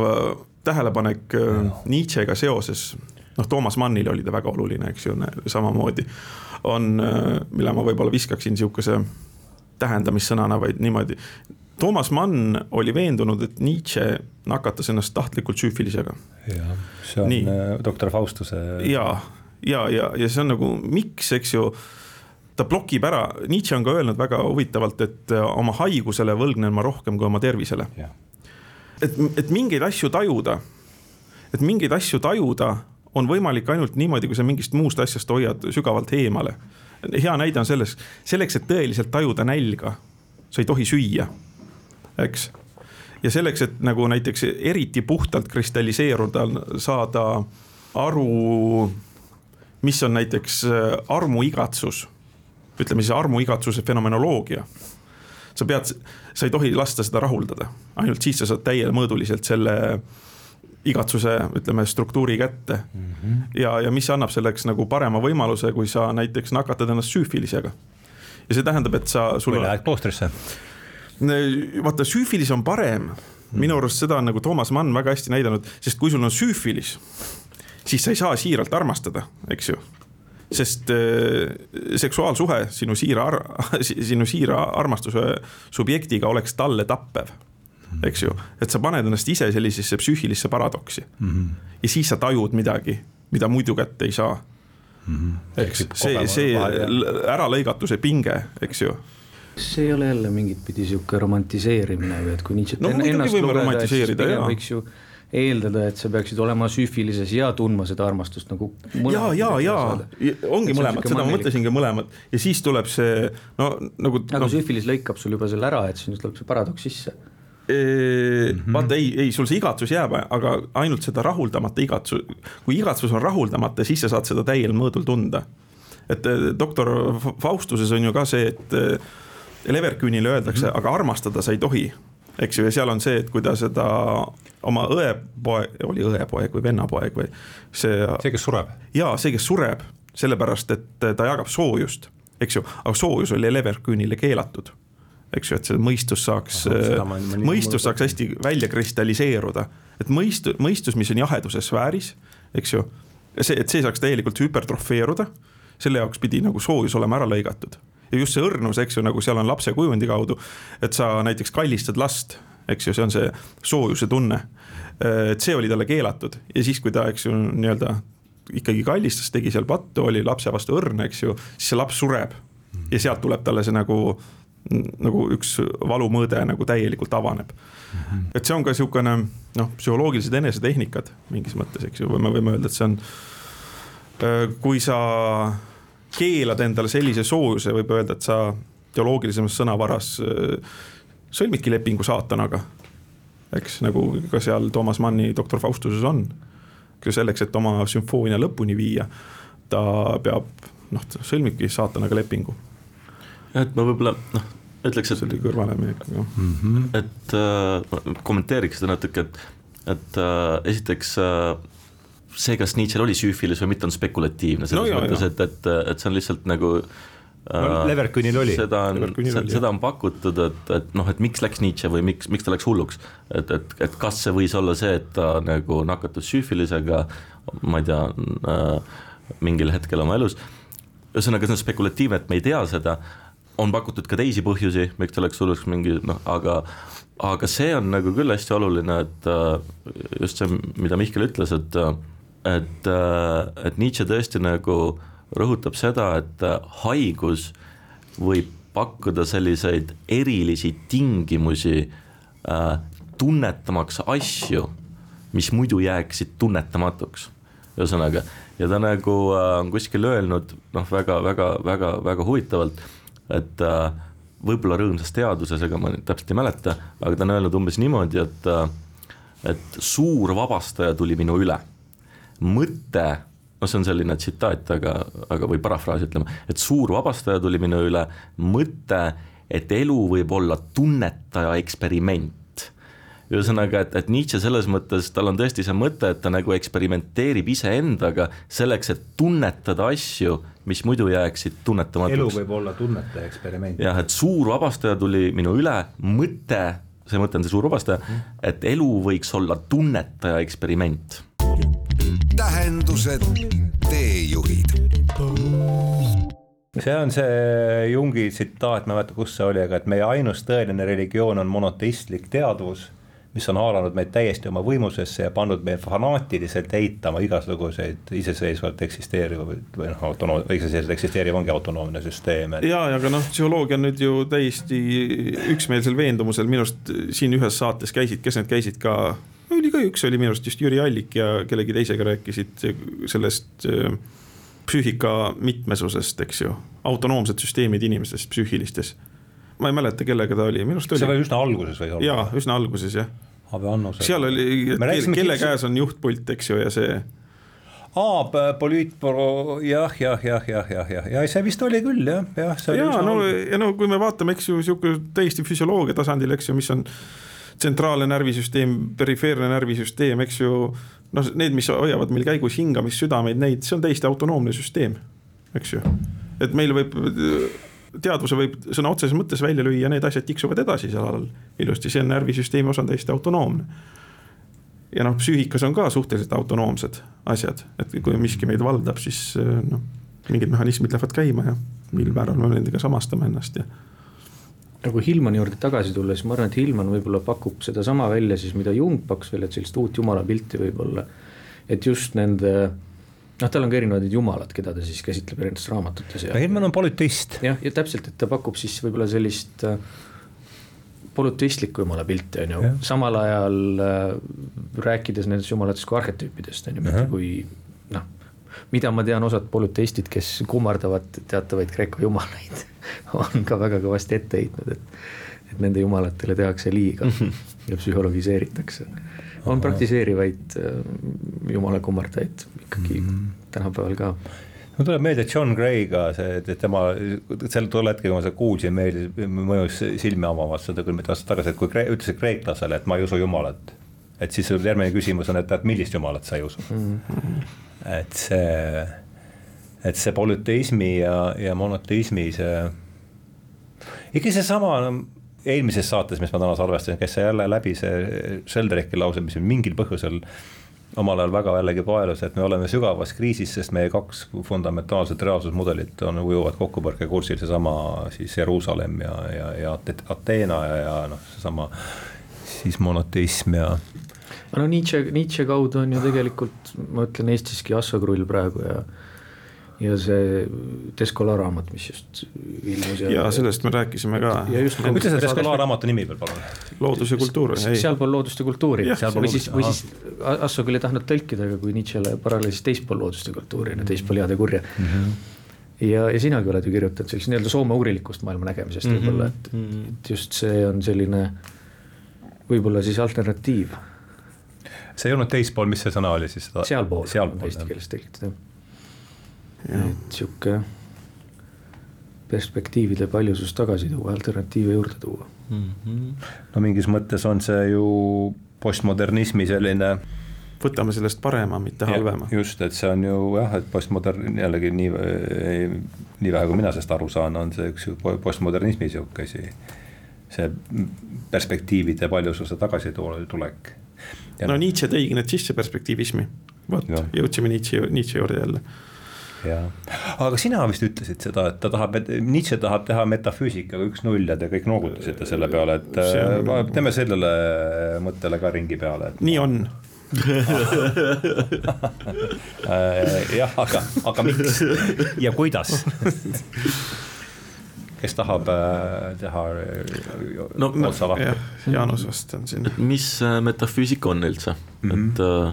tähelepanek äh, Nietzschega seoses noh, Toomas Mannile oli ta väga oluline, eks ju, samamoodi on, mille ma võib-olla viskaksin sihukese tähendamissõnana, vaid niimoodi. Toomas Mann oli veendunud, et Nietzsche nakatas ennast tahtlikult süüfilisega. jah, see on Nii. Äh, doktor Faustuse. ja, ja, ja, ja see on nagu miks, eks ju ta blokib ära, Nietzsche on ka öelnud väga huvitavalt, et äh, oma haigusele võlgnen ma rohkem kui oma tervisele. et, et mingeid asju tajuda, et mingeid asju tajuda on võimalik ainult niimoodi, kui sa mingist muust asjast hoiad sügavalt eemale. hea näide on selles, selleks, et tõeliselt tajuda nälga, sa ei tohi süüa, eks. ja selleks, et nagu näiteks eriti puhtalt kristalliseeruda, saada aru, mis on näiteks äh, armuigatsus ütleme siis armuigatsuse fenomenoloogia. sa pead, sa ei tohi lasta seda rahuldada, ainult siis sa saad täiemõõduliselt selle igatsuse, ütleme, struktuuri kätte mm. -hmm. ja, ja mis annab selleks nagu parema võimaluse, kui sa näiteks nakatad ennast süüfilisega. ja see tähendab, et sa. või lähed kloostrisse. vaata, süüfilis on parem, minu arust seda on nagu Toomas Mann väga hästi näidanud, sest kui sul on süüfilis, siis sa ei saa siiralt armastada, eks ju sest äh, seksuaalsuhe sinu siira, sinu siira armastuse subjektiga oleks talle tappev eks ju, et sa paned ennast ise sellisesse psüühilisse paradoksi mm. -hmm. ja siis sa tajud midagi, mida muidu kätte ei saa mm. -hmm. eks see, see äralõigatuse pinge, eks ju see ei ole jälle mingit pidi sihuke romantiseerimine või et kui Nietzsche't no, ennast lugeda, et siis pigem võiks ju eeldada, et sa peaksid olema süüfilises ja tundma seda armastust nagu. ja, ja, ja ongi mõlemad, seda ma mõtlesingi mõlemad ja siis tuleb see no nagu. aga no, süüfilis lõikab sul juba selle ära, et siis tuleb see paradoks sisse Mm -hmm. vaata ei, ei sul see igatsus jääb, aga ainult seda rahuldamata igatsus, kui igatsus on rahuldamata, siis sa saad seda täiel mõõdul tunda. et eh, doktor Faustuses on ju ka see, et eh, Leverküünile öeldakse mm, -hmm. aga armastada sa ei tohi eks ju, ja seal on see, et kui ta seda oma õepoeg, oli õepoeg või vennapoeg või see. see, kes sureb. jaa, see, kes sureb, sellepärast et ta jagab soojust, eks ju, aga soojus oli Leverküünile keelatud. Eks ju, et see mõistus saaks, mõistus saaks hästi välja kristalliseeruda, et mõistu-, mõistus, mis on jaheduse sfääris, eks ju, see, et see saaks täielikult hüpertrofeeruda, selle jaoks pidi nagu soojus olema ära lõigatud ja just see õrnus, eks ju, nagu seal on lapse kujundi kaudu, et sa näiteks kallistad last, eks ju, see on see soojuse tunne. et see oli talle keelatud ja siis, kui ta, eks ju, nii-öelda ikkagi kallistas, tegi seal pattu, oli lapse vastu õrn, eks ju, siis see laps sureb. ja sealt tuleb talle see nagu, nagu üks valumõõde nagu täielikult avaneb mm. -hmm. et see on ka niisugune noh, psühholoogilised enesetehnikad mingis mõttes, eks ju, või me võime öelda, et see on kui sa keelad endale sellise soojuse, võib öelda, et sa teoloogilisemas sõnavaras sõlmidki lepingu saatanaga. eks nagu ka seal Toomas Manni Doktor Faustuses on. selleks, et oma sümfoonia lõpuni viia, ta peab noh, sõlmibki saatanaga lepingu. Et ma võib-olla noh, ütleks, et. see oli kõrvaleminek, jah mm. -hmm. et äh, kommenteeriks seda natuke, et, et äh, esiteks äh, see, kas Nietzsche'l oli süüfilis või mitte, on spekulatiivne selles no, mõttes, et, et, et see on lihtsalt nagu no, äh, Leverkünil oli. seda on, seda on pakutud, et, et noh, et miks läks Nietzsche või miks, miks ta läks hulluks. et, et, et kas see võis olla see, et ta nagu nakatus süüfilisega, ma ei tea äh,, mingil hetkel oma elus. ühesõnaga, see on spekulatiivne, et me ei tea seda, on pakutud ka teisi põhjusi, miks ta läks hulluks mingi noh, aga aga see on nagu küll hästi oluline, et äh, just see, mida Mihkel ütles, et äh, et, äh, et Nietzsche tõesti nagu rõhutab seda, et äh, haigus võib pakkuda selliseid erilisi tingimusi äh, tunnetamaks asju, mis muidu jääksid tunnetamatuks. ühesõnaga, ja ta nagu äh, on kuskil öelnud noh, väga, väga, väga, väga huvitavalt, et äh, võib-olla rõõmsas teaduses, ega ma täpselt ei mäleta, aga ta on öelnud umbes niimoodi, et äh, et suur vabastaja tuli minu üle. Mõte, noh, see on selline tsitaat, aga, aga või parafraas ütleme, et suur vabastaja tuli minu üle, mõte, et elu võib olla tunnetaja eksperiment ühesõnaga, et, et Nietzsche selles mõttes, tal on tõesti see mõte, et ta nagu eksperimenteerib iseendaga selleks, et tunnetada asju, mis muidu jääksid tunnetamatuks. elu võib olla tunnetaja eksperiment. jah, et suur vabastaja tuli minu üle, mõte, see mõte on see suur vabastaja, et elu võiks olla tunnetaja eksperiment tähendused, teejuhid. see on see Jungi tsitaat, ma ei mäleta, kus see oli, aga et meie ainus tõeline religioon on monoteistlik teadvus mis on haaranud meid täiesti oma võimusesse ja pannud meid fanaatiliselt eitama igasuguseid iseseisvalt eksisteerivaid või noh, autonoom-, iseseisvalt eksisteeriv ongi autonoomne süsteem et.... ja, aga noh, psühholoogia on nüüd ju täiesti üksmeelsel veendumusel, minu arust siin ühes saates käisid, kes need käisid ka, oli ka üks, oli minu arust just Jüri Allik ja kellegi teisega rääkisid sellest äh, psüühika mitmesusest, eks ju, autonoomsed süsteemid inimestes psüühilistes ma ei mäleta, kellega ta oli, minu arust oli. see oli üsna alguses või? jaa, üsna alguses jah. Ave Annus. seal oli, kelle käes on juhtpult, eks ju, ja see. aa, poliitbüroo jah, jah, jah, jah, jah, jah, ja see vist oli küll jah, jah. ja no, ja no kui me vaatame, eks ju, sihuke täiesti füsioloogia tasandil, eks ju, mis on tsentraalne närvisüsteem, perifeerne närvisüsteem, eks ju. noh, need, mis hoiavad meil käigus hingamist, südameid, neid, see on täiesti autonoomne süsteem, eks ju. et meil võib teadvuse võib sõna otseses mõttes välja lüüa, need asjad tiksuvad edasi seal all ilusti, see on närvisüsteemi osa, on täiesti autonoomne. ja noh, psüühikas on ka suhteliselt autonoomsed asjad, et kui miski meid valdab, siis noh, mingid mehhanismid lähevad käima ja mil määral me nendega samastame ennast ja nagu Hillmani juurde tagasi tulla, siis ma arvan, et Hillman võib-olla pakub sedasama välja siis, mida Jung pakkus välja, et sellist uut jumalapilti võib-olla. et just nende noh, tal on ka erinevad need jumalad, keda ta siis käsitleb erinevates raamatutes. Helmen on polüteist. jah, ja täpselt, et ta pakub siis võib-olla sellist äh, polüteistlikku jumala pilti, on ju, samal ajal äh, rääkides nendest jumalatest kui arhetüüpidest, on ju, mitte kui noh, mida ma tean, osad polüteistid, kes kummardavad teatavaid Kreeka jumalaid on ka väga kõvasti ette heitnud, et, et nende jumalatele tehakse liiga ja psühhologiseeritakse on praktiseerivaid äh, jumala kummardajaid ikkagi mm -hmm. tänapäeval ka mul tuleb meelde John Gray ka see, et tema sel tol hetkel, kui ma seda kuulsin, meeldis, mõjus silmi avavalt seda küll mitu aastat tagasi, et kui ütlesid kreeklasele, et ma ei usu jumalat. et siis järgmine küsimus on, et, et millist jumalat sa ei usu mm. -hmm. et see, et see polüteismi ja, ja monoteismi see, ikka seesama no, eelmises saates, mis ma täna salvestasin, käis see jälle läbi see Sheldricki lause, mis mingil põhjusel omal ajal väga jällegi paelus, et me oleme sügavas kriisis, sest meie kaks fundamentaalset reaalsusmudelit on, ujuvad kokkupõrkekursil, seesama siis Jeruusalemm ja, ja, ja Ateena ja, ja noh, seesama siis monoteism ja. no Nietzsche, Nietzsche kaudu on ju tegelikult, ma ütlen Eestiski Asso Krull praegu ja ja see Descola raamat, mis just ilmus. ja sellest me rääkisime ka. ütle see Descola raamatu nimi veel palun. loodus ja kultuur. sealpool loodust ja kultuuri, või siis, või siis Asso küll ei tahtnud tõlkida, aga kui Nietzsche'le paralleelis teispool loodust ja kultuuri, no teispool head ja kurja mm. -hmm ja, ja sinagi oled ju kirjutanud sellist nii-öelda soome-urilikust maailma nägemisest mm -hmm. võib-olla, et, mhm. et just see on selline võib-olla siis alternatiiv. see ei olnud teispool, mis see sõna oli siis? sealpool, sealpool, eesti keeles tõlgitud jah et sihuke perspektiivide paljusus tagasi tuua, alternatiive juurde tuua mm. -hmm. no mingis mõttes on see ju postmodernismi selline võtame sellest parema, mitte halvema. just, et see on ju jah, et postmodern jällegi nii, nii vähe, kui mina sellest aru saan, on see üks postmodernismi sihuke asi. see perspektiivide paljususe tagasitulek. no. Nietzsche tõigi need sisse perspektiivismi, vot jõudsime Nietzsche, Nietzsche juurde jälle jah, aga sina vist ütlesid seda, et ta tahab, Nietzsche tahab teha metafüüsikaga üks-null ja te kõik noogutasite selle peale, et on... Äh, teeme sellele mõttele ka ringi peale et.... nii on äh, jah, aga, aga miks ja kuidas kes tahab äh, teha no, otsa lahti? Jaanus vast on siin. mis metafüüsika on üldse mm, -hmm. et äh,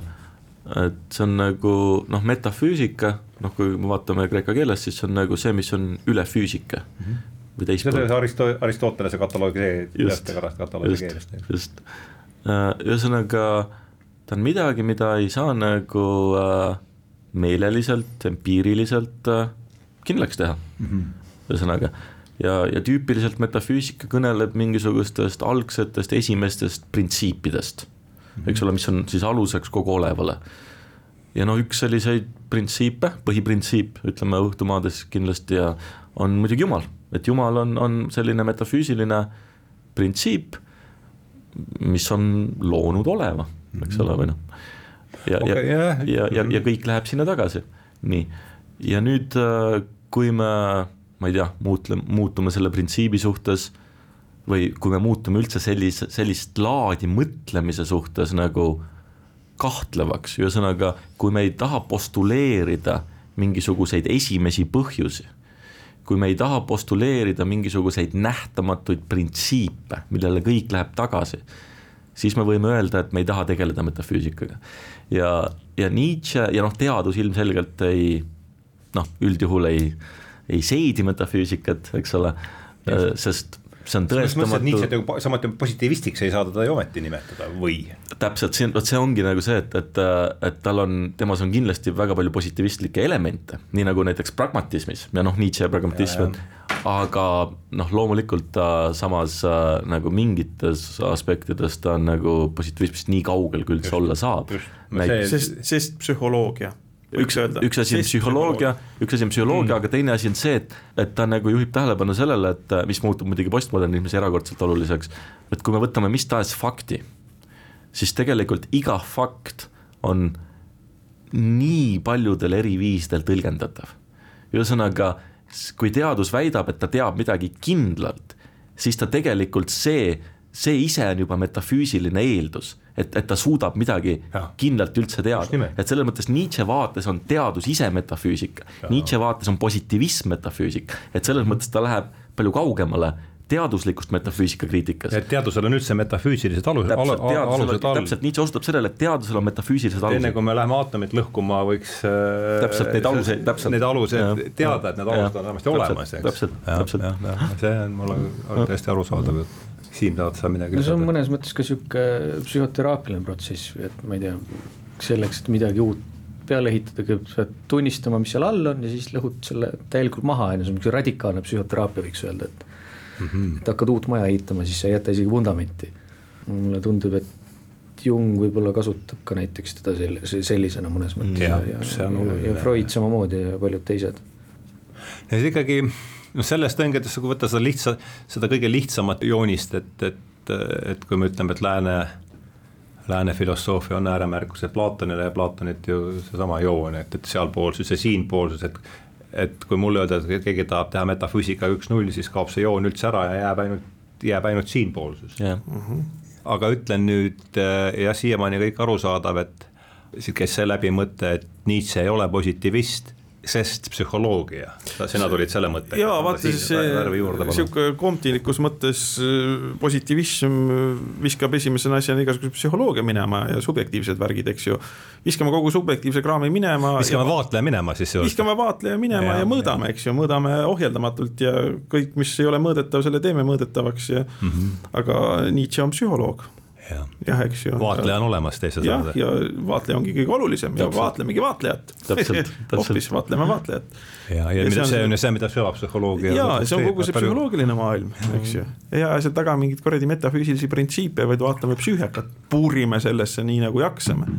et see on nagu noh, metafüüsika, noh, kui me vaatame kreeka keeles, siis on nagu see, mis on üle füüsika mm. -hmm. või teistpidi. see on Aristo-, Aristotelese kataloogiseerimist. just, just, äh, ühesõnaga ta on midagi, mida ei saa nagu äh, meeleliselt, empiiriliselt äh, kindlaks teha mm -hmm., ühesõnaga ja, ja tüüpiliselt metafüüsika kõneleb mingisugustest algsetest esimestest printsiipidest eks ole, mis on siis aluseks kogu olevale. Ja no üks selliseid printsiipe, põhiprintsiip, ütleme õhtumaades kindlasti ja on muidugi Jumal, et Jumal on, on selline metafüüsiline printsiip, mis on loonud oleva, eks ole, või noh. ja okay,, ja yeah., ja, ja, ja kõik läheb sinna tagasi, nii. ja nüüd, kui me ma ei tea, muutle, muutume selle printsiibi suhtes või kui me muutume üldse sellise, sellist laadi mõtlemise suhtes nagu kahtlevaks, ühesõnaga, kui me ei taha postuleerida mingisuguseid esimesi põhjusi, kui me ei taha postuleerida mingisuguseid nähtamatuid printsiipe, millele kõik läheb tagasi, siis me võime öelda, et me ei taha tegeleda metafüüsikaga. ja, ja Nietzsche ja noh, teadus ilmselgelt ei noh, üldjuhul ei, ei seedi metafüüsikat, eks ole, sest see on tõestamatu. samuti positiivistiks ei saa teda ju ometi nimetada või? täpselt, siin, vot see ongi nagu see, et, et, et tal on, temas on kindlasti väga palju positiivistlikke elemente, nii nagu näiteks pragmatismis ja noh, Nietzsche pragmatism, aga noh, loomulikult ta samas äh, nagu mingites aspektides ta on nagu positiivismist nii kaugel, kui üldse olla saab. sest, sest psühholoogia üks, üks asi on psühholoogia, üks asi on psühholoogia mm., aga teine asi on see, et, et ta nagu juhib tähelepanu sellele, et mis muutub muidugi postmodernismis erakordselt oluliseks, et kui me võtame mis tahes fakti, siis tegelikult iga fakt on nii paljudel eri viisidel tõlgendatav. ühesõnaga, kui teadus väidab, et ta teab midagi kindlalt, siis ta tegelikult see, see ise on juba metafüüsiline eeldus et, et ta suudab midagi ja. kindlalt üldse teada, et selles mõttes Nietzsche vaates on teadus ise metafüüsika, Nietzsche vaates on positiivism metafüüsika, et selles mõttes ta läheb palju kaugemale teaduslikust metafüüsika kriitikast. et teadusel on üldse metafüüsilised alused, alused, alused all. täpselt, Nietzsche osutab sellele, et teadusel on metafüüsilised alused. enne kui me läheme aatomit lõhkuma, võiks äh, täpselt neid aluseid, täpselt. Need alused, teada, et need alused on vähemasti olemas, eks. täpselt, täpselt. see on mulle täiesti arusaadav jutt Siim, tahad sa midagi no see on mõnes mõttes ka sihuke psühhoteraapiline protsess, et ma ei tea, selleks, et midagi uut peale ehitada, kõigepealt sa pead tunnistama, mis seal all on ja siis lõhud selle täielikult maha, on ju, see on niisugune radikaalne psühhoteraapia, võiks öelda, et mm. -hmm. et hakkad uut maja ehitama, siis sa ei jäta isegi vundamenti. mulle tundub, et Jung võib-olla kasutab ka näiteks teda selle, sellisena mõnes mõttes ja, ja, ja, ja Freud samamoodi ja paljud teised. ja siis ikkagi noh, sellest tõengetest, kui võtta seda lihtsa, seda kõige lihtsamat joonist, et, et, et kui me ütleme, et lääne, lääne filosoofia on ääremärkus, et Platonile ja Platonit ju seesama joon, et, et sealpoolsus ja siinpoolsus, et et kui mulle öelda, et keegi tahab teha metafüüsika üks-null, siis kaob see joon üldse ära ja jääb ainult, jääb ainult siinpoolsus yeah.. Mm -hmm. aga ütlen nüüd jah, siiamaani kõik arusaadav, et kes see läbi mõte, et Nietzsche ei ole positivist sest psühholoogia, sina tulid selle mõttega. jaa, vaata siis sihuke komtilikus mõttes äh, positiivism äh, viskab esimese asjana igasuguse psühholoogia minema ja subjektiivsed värgid, eks ju. viskame kogu subjektiivse kraami minema. viskame ja, vaatleja minema siis. viskame vaatleja minema ja, ja mõõdame, eks ju, mõõdame ohjeldamatult ja kõik, mis ei ole mõõdetav, selle teeme mõõdetavaks ja mm. -hmm. aga Nietzsche on psühholoog jah, eks ju. vaatleja on olemas teise sõnadega. ja vaatleja ongi kõige olulisem ja vaatlemegi vaatlejat. hoopis vaatleme vaatlejat. ja, ja, ja see, see on ju see, mida süvapsühholoogia. ja see on kogu see psühholoogiline maailm, eks ju. ja seal taga mingeid kuradi metafüüsilisi printsiipe, vaid vaatame psüühikat, puurime sellesse nii nagu jaksame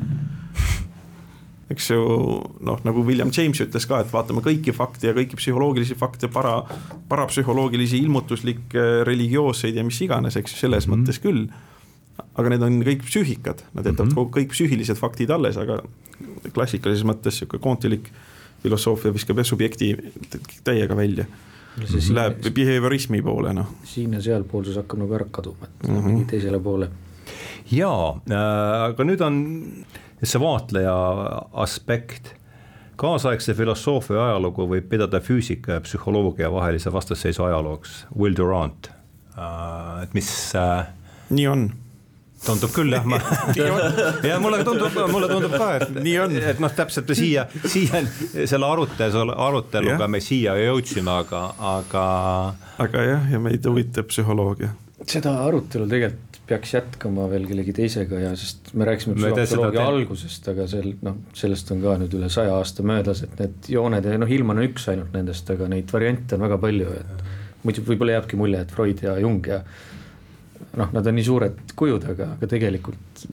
eks ju noh, nagu William James ütles ka, et vaatame kõiki fakte ja kõiki psühholoogilisi fakte, para, parapsühholoogilisi, ilmutuslikke, religioosseid ja mis iganes, eks ju, selles mm -hmm. mõttes küll aga need on kõik psüühikad, nad jätavad mm -hmm. kõik psüühilised faktid alles, aga klassikalises mõttes sihuke koontilik filosoofia viskab jah subjekti täiega välja. Läheb behaviorismi poole, noh. siin ja sealpoolsus hakkab nagu ära kaduma, et mm -hmm. teisele poole. jaa äh,, aga nüüd on see vaatleja aspekt kaasaegse filosoofia ajalugu võib pidada füüsika ja psühholoogia vahelise vastasseisu ajalooks, Will Durant äh,, et mis äh, nii on tundub küll jah, ma ja mulle tundub, mulle tundub ka, et nii on, et noh, täpselt siia, siia selle arutelu, aruteluga me siia jõudsime, aga, aga. aga jah, ja meid huvitab psühholoogia. seda arutelu tegelikult peaks jätkama veel kellegi teisega ja sest me rääkisime psühholoogia algusest, aga sel noh, sellest on ka nüüd üle saja aasta möödas, et need jooned ja noh, Ilman on üks ainult nendest, aga neid variante on väga palju, et muidu võib-olla jääbki mulje, et Freud ja Jung ja noh, nad on nii suured kujud, aga, aga tegelikult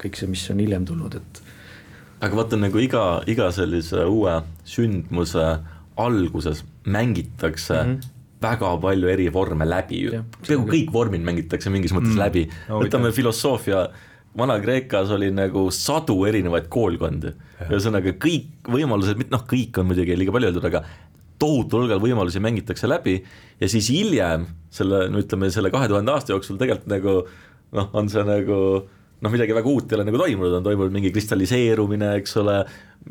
kõik see, mis on hiljem tulnud, et. aga vaata nagu iga, iga sellise uue sündmuse alguses mängitakse mm -hmm väga palju eri vorme läbi ju, peaaegu kõik vormid mängitakse mingis mõttes mm. läbi. No,, võtame filosoofia, Vana-Kreekas oli nagu sadu erinevaid koolkondi, ühesõnaga kõik võimalused, noh, kõik on muidugi liiga palju öeldud, aga tohutul hulgal võimalusi mängitakse läbi ja siis hiljem selle, no ütleme, selle kahe tuhande aasta jooksul tegelikult nagu noh, on see nagu noh, midagi väga uut ei ole nagu toimunud, on toimunud mingi kristalliseerumine, eks ole,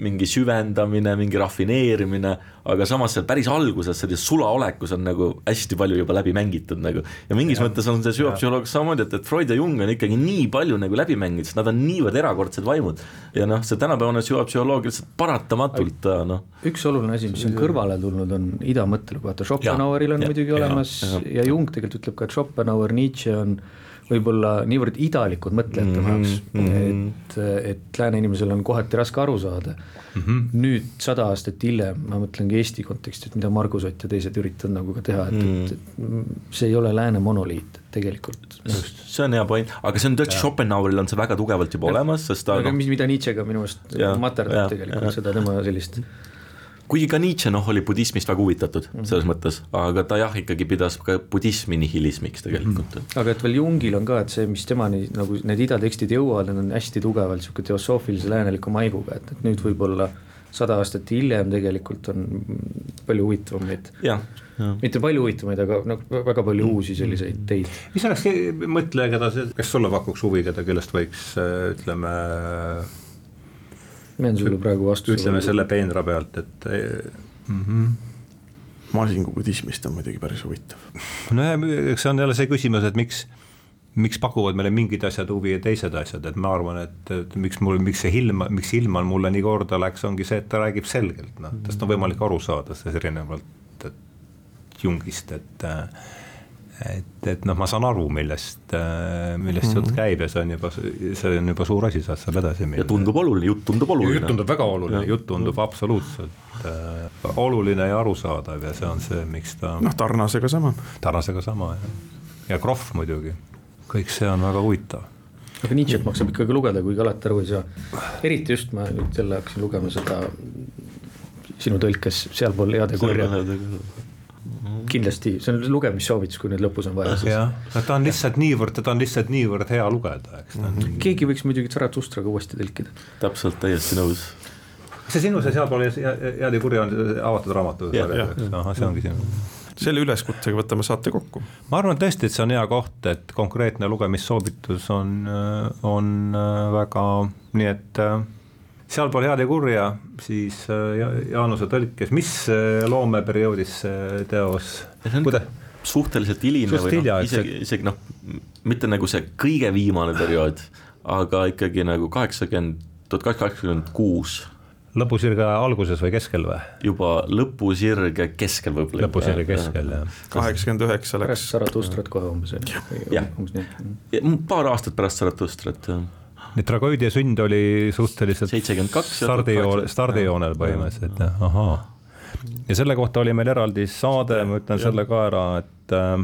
mingi süvendamine, mingi rafineerimine, aga samas seal päris alguses sellises sulaolekus on nagu hästi palju juba läbi mängitud nagu. Ja mingis ja. mõttes on see süvapsühholoog samamoodi, et, et Freud ja Jung on ikkagi nii palju nagu läbi mänginud, sest nad on niivõrd erakordsed vaimud. Ja noh, see tänapäevane süvapsühholoogia lihtsalt paratamatult noh. üks oluline asi, mis on kõrvale tulnud, on ida mõttelugu, vaata Schopenhaueril on ja, muidugi ja, olemas ja, ja. ja Jung tegelikult ütleb ka, et Schopenhauer, Nietzsche on võib-olla niivõrd idalikud mõtlejate mm -hmm. jaoks, mhm. et, et lääne inimesel on kohati raske aru saada mm. -hmm. nüüd sada aastat hiljem, ma mõtlengi Eesti kontekstis, mida Margus Ott ja teised üritavad nagu ka teha, et mm, -hmm. et, et see ei ole lääne monoliit tegelikult. see on hea point, aga see on tõesti, Schopenhaueril on see väga tugevalt juba ja. olemas, sest ta aga no, mis, mida Nietzschega minu meelest materdab tegelikult ja. seda tema sellist kuigi ka Nietzsche noh, oli budismist väga huvitatud mm -hmm. selles mõttes, aga ta jah, ikkagi pidas ka budismi nihilismiks tegelikult mm. -hmm. aga et veel Jungil on ka, et see, mis temani nagu need idatekstid jõuavad, need on hästi tugevalt niisugune teosoofilise lääneliku maiguga, et, et nüüd võib-olla sada aastat hiljem tegelikult on palju huvitavamaid mitte palju huvitavaid, aga noh, väga palju uusi selliseid teid. mis oleks mõtleja, keda see, kes sulle pakuks huvi, keda, kellest võiks ütleme jään sulle praegu vastu. ütleme selle peenra pealt, et mm. -hmm Masingu budismist on muidugi päris huvitav. nojah, eks see on jälle see küsimus, et miks, miks pakuvad meile mingid asjad huvi ja teised asjad, et ma arvan, et, miks mul, miks see ilm, miks Ilman mulle nii korda läks, ongi see, et ta räägib selgelt, noh, tast on võimalik aru saada, sellest erinevalt Jungist, et äh, et, et noh, ma saan aru, millest, äh, millest mm -hmm. jutt käib ja see on juba, see on juba suur asi, saad seal edasi minna. ja tundub oluline, jutt tundub oluline. jutt tundub väga oluline, jutt tundub absoluutselt äh, oluline ja arusaadav ja see on see, miks ta. noh, Tarnasega sama. Tarnasega sama jah, ja Krohv muidugi, kõik see on väga huvitav aga Nietzsche't maksab ikkagi lugeda, kuigi alati aru ei saa. eriti just ma nüüd jälle hakkasin lugema seda sinu tõlkes sealpool head ja kurja kindlasti, see on lugemissoovitus, kui nüüd lõpus on vaja. jah, ta on lihtsalt niivõrd, teda on lihtsalt niivõrd hea lugeda, eks mm. -hmm. keegi võiks muidugi Zarathustraga uuesti tõlkida. täpselt, täiesti nõus. see sinu see sealpool head ja kuri on avatud raamatu ahah, see ongi sinu selle üleskutsega võtame saate kokku. ma arvan tõesti, et see on hea koht, et konkreetne lugemissoovitus on, on väga, nii et sealpool head ja kurja, siis äh, Jaanuse tõlkes, mis äh, loomeperioodis see teos, kuidas? suhteliselt hiline või noh, isegi, isegi noh, mitte nagu see kõige viimane periood, aga ikkagi nagu kaheksakümmend, tuhat kaheksasada kaheksakümmend kuus lõpusirge alguses või keskel või? juba lõpusirge keskel võib-olla. lõpusirge keskel jah. kaheksakümmend üheksa läks. pärast Zaratustrat kohe umbes. jah, paar aastat pärast Zaratustrat jah nii tragöödia sünd oli suhteliselt stardijoonel, stardijoonel põhimõtteliselt jah, ahaa. ja selle kohta oli meil eraldi saade, ma ütlen ja. selle ka ära, et äh,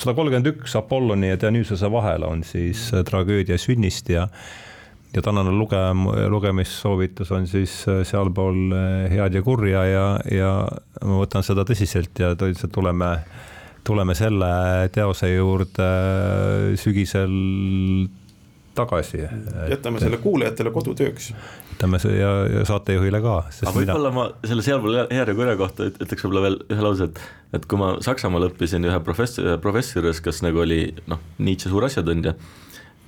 sada kolmkümmend üks Apolloni ja Dionysose vahel on siis äh, tragöödia sünnist ja ja tänane lugem-, lugemissoovitus on siis äh, sealpool äh, head ja kurja ja, ja ma võtan seda tõsiselt ja tõeliselt tuleme, tuleme selle teose juurde sügisel tagasi. jätame selle kuulajatele kodutööks. jätame see ja, ja saatejuhile ka. aga võib-olla mina... ma selle sealpool hea ja kurja kohta ütleks võib-olla veel ühe lause, et, et kui ma Saksamaal õppisin ühe professor, professori juures, kes nagu oli noh, Nietzsche suur asjatundja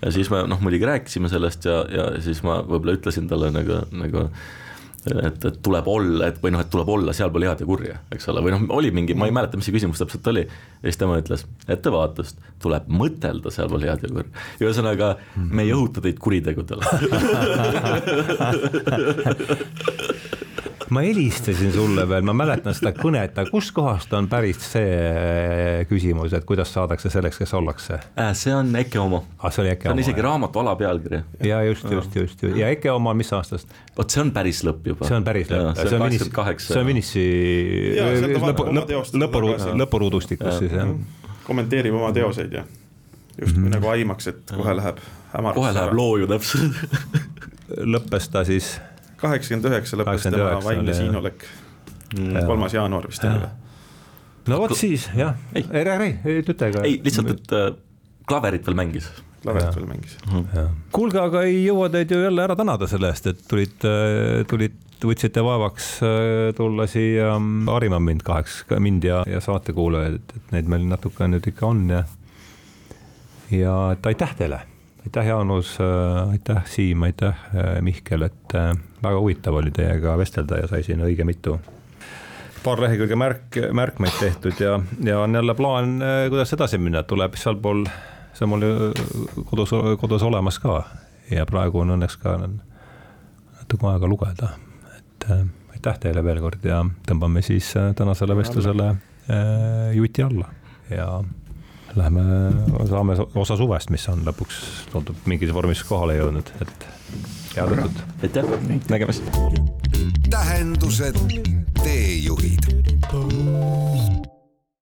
ja siis me noh, muidugi rääkisime sellest ja, ja siis ma võib-olla ütlesin talle nagu, nagu et, et tuleb olla, et või noh, et tuleb olla sealpool head ja kurja, eks ole, või noh, oli mingi, ma ei mäleta, mis see küsimus täpselt oli. ja siis tema ütles, ettevaatust, tuleb mõtelda sealpool head ja kurja. ühesõnaga, me ei õhuta teid kuritegudele ma helistasin sulle veel, ma mäletan seda kõnet, aga kuskohast on pärit see küsimus, et kuidas saadakse selleks, kes ollakse äh,? see on Eke oma ah,. see oli Eke oma. see on isegi raamatu alapealkiri. ja just, just, just, just ja Eke oma, mis aastast? vot see on päris lõpp juba. see on päris lõpp, see on Vinis, see on Vinissi lõpu, lõpu, lõpuruudustikus siis jah. kommenteerib oma teoseid ja justkui mm -hmm. nagu aimaks, et kohe läheb hämaraks. kohe läheb looju täpselt lõppes ta siis kaheksakümmend üheksa lõppes tema vaimne siinolek mm., kolmas jaanuar vist oli või? no vot siis jah, ei, ei ei ütle ka. ei, lihtsalt, et äh, klaverit veel mängis. klaverit veel mängis mm.. kuulge, aga ei jõua teid ju jälle ära tänada selle eest, et tulite, tulite võtsite vaevaks äh, tulla siia mm, harima mind kaheks, mind ja, ja saatekuulajaid, et, et neid meil natuke nüüd ikka on ja. ja et aitäh teile, aitäh, Jaanus, äh, aitäh, Siim, aitäh, Mihkel, et väga huvitav oli teiega vestelda ja sai siin õige mitu paar lehekülge märk, märkmeid tehtud ja, ja on jälle plaan, kuidas edasi minna, tuleb sealpool, see on mul kodus, kodus olemas ka. Ja praegu on õnneks ka natuke aega lugeda, et äh, aitäh teile veel kord ja tõmbame siis tänasele vestlusele juti alla. Ja lähme, saame osa suvest, mis on lõpuks, tundub mingis vormis kohale jõudnud, et head õhtut. aitäh, nägemist. tähendused, teejuhid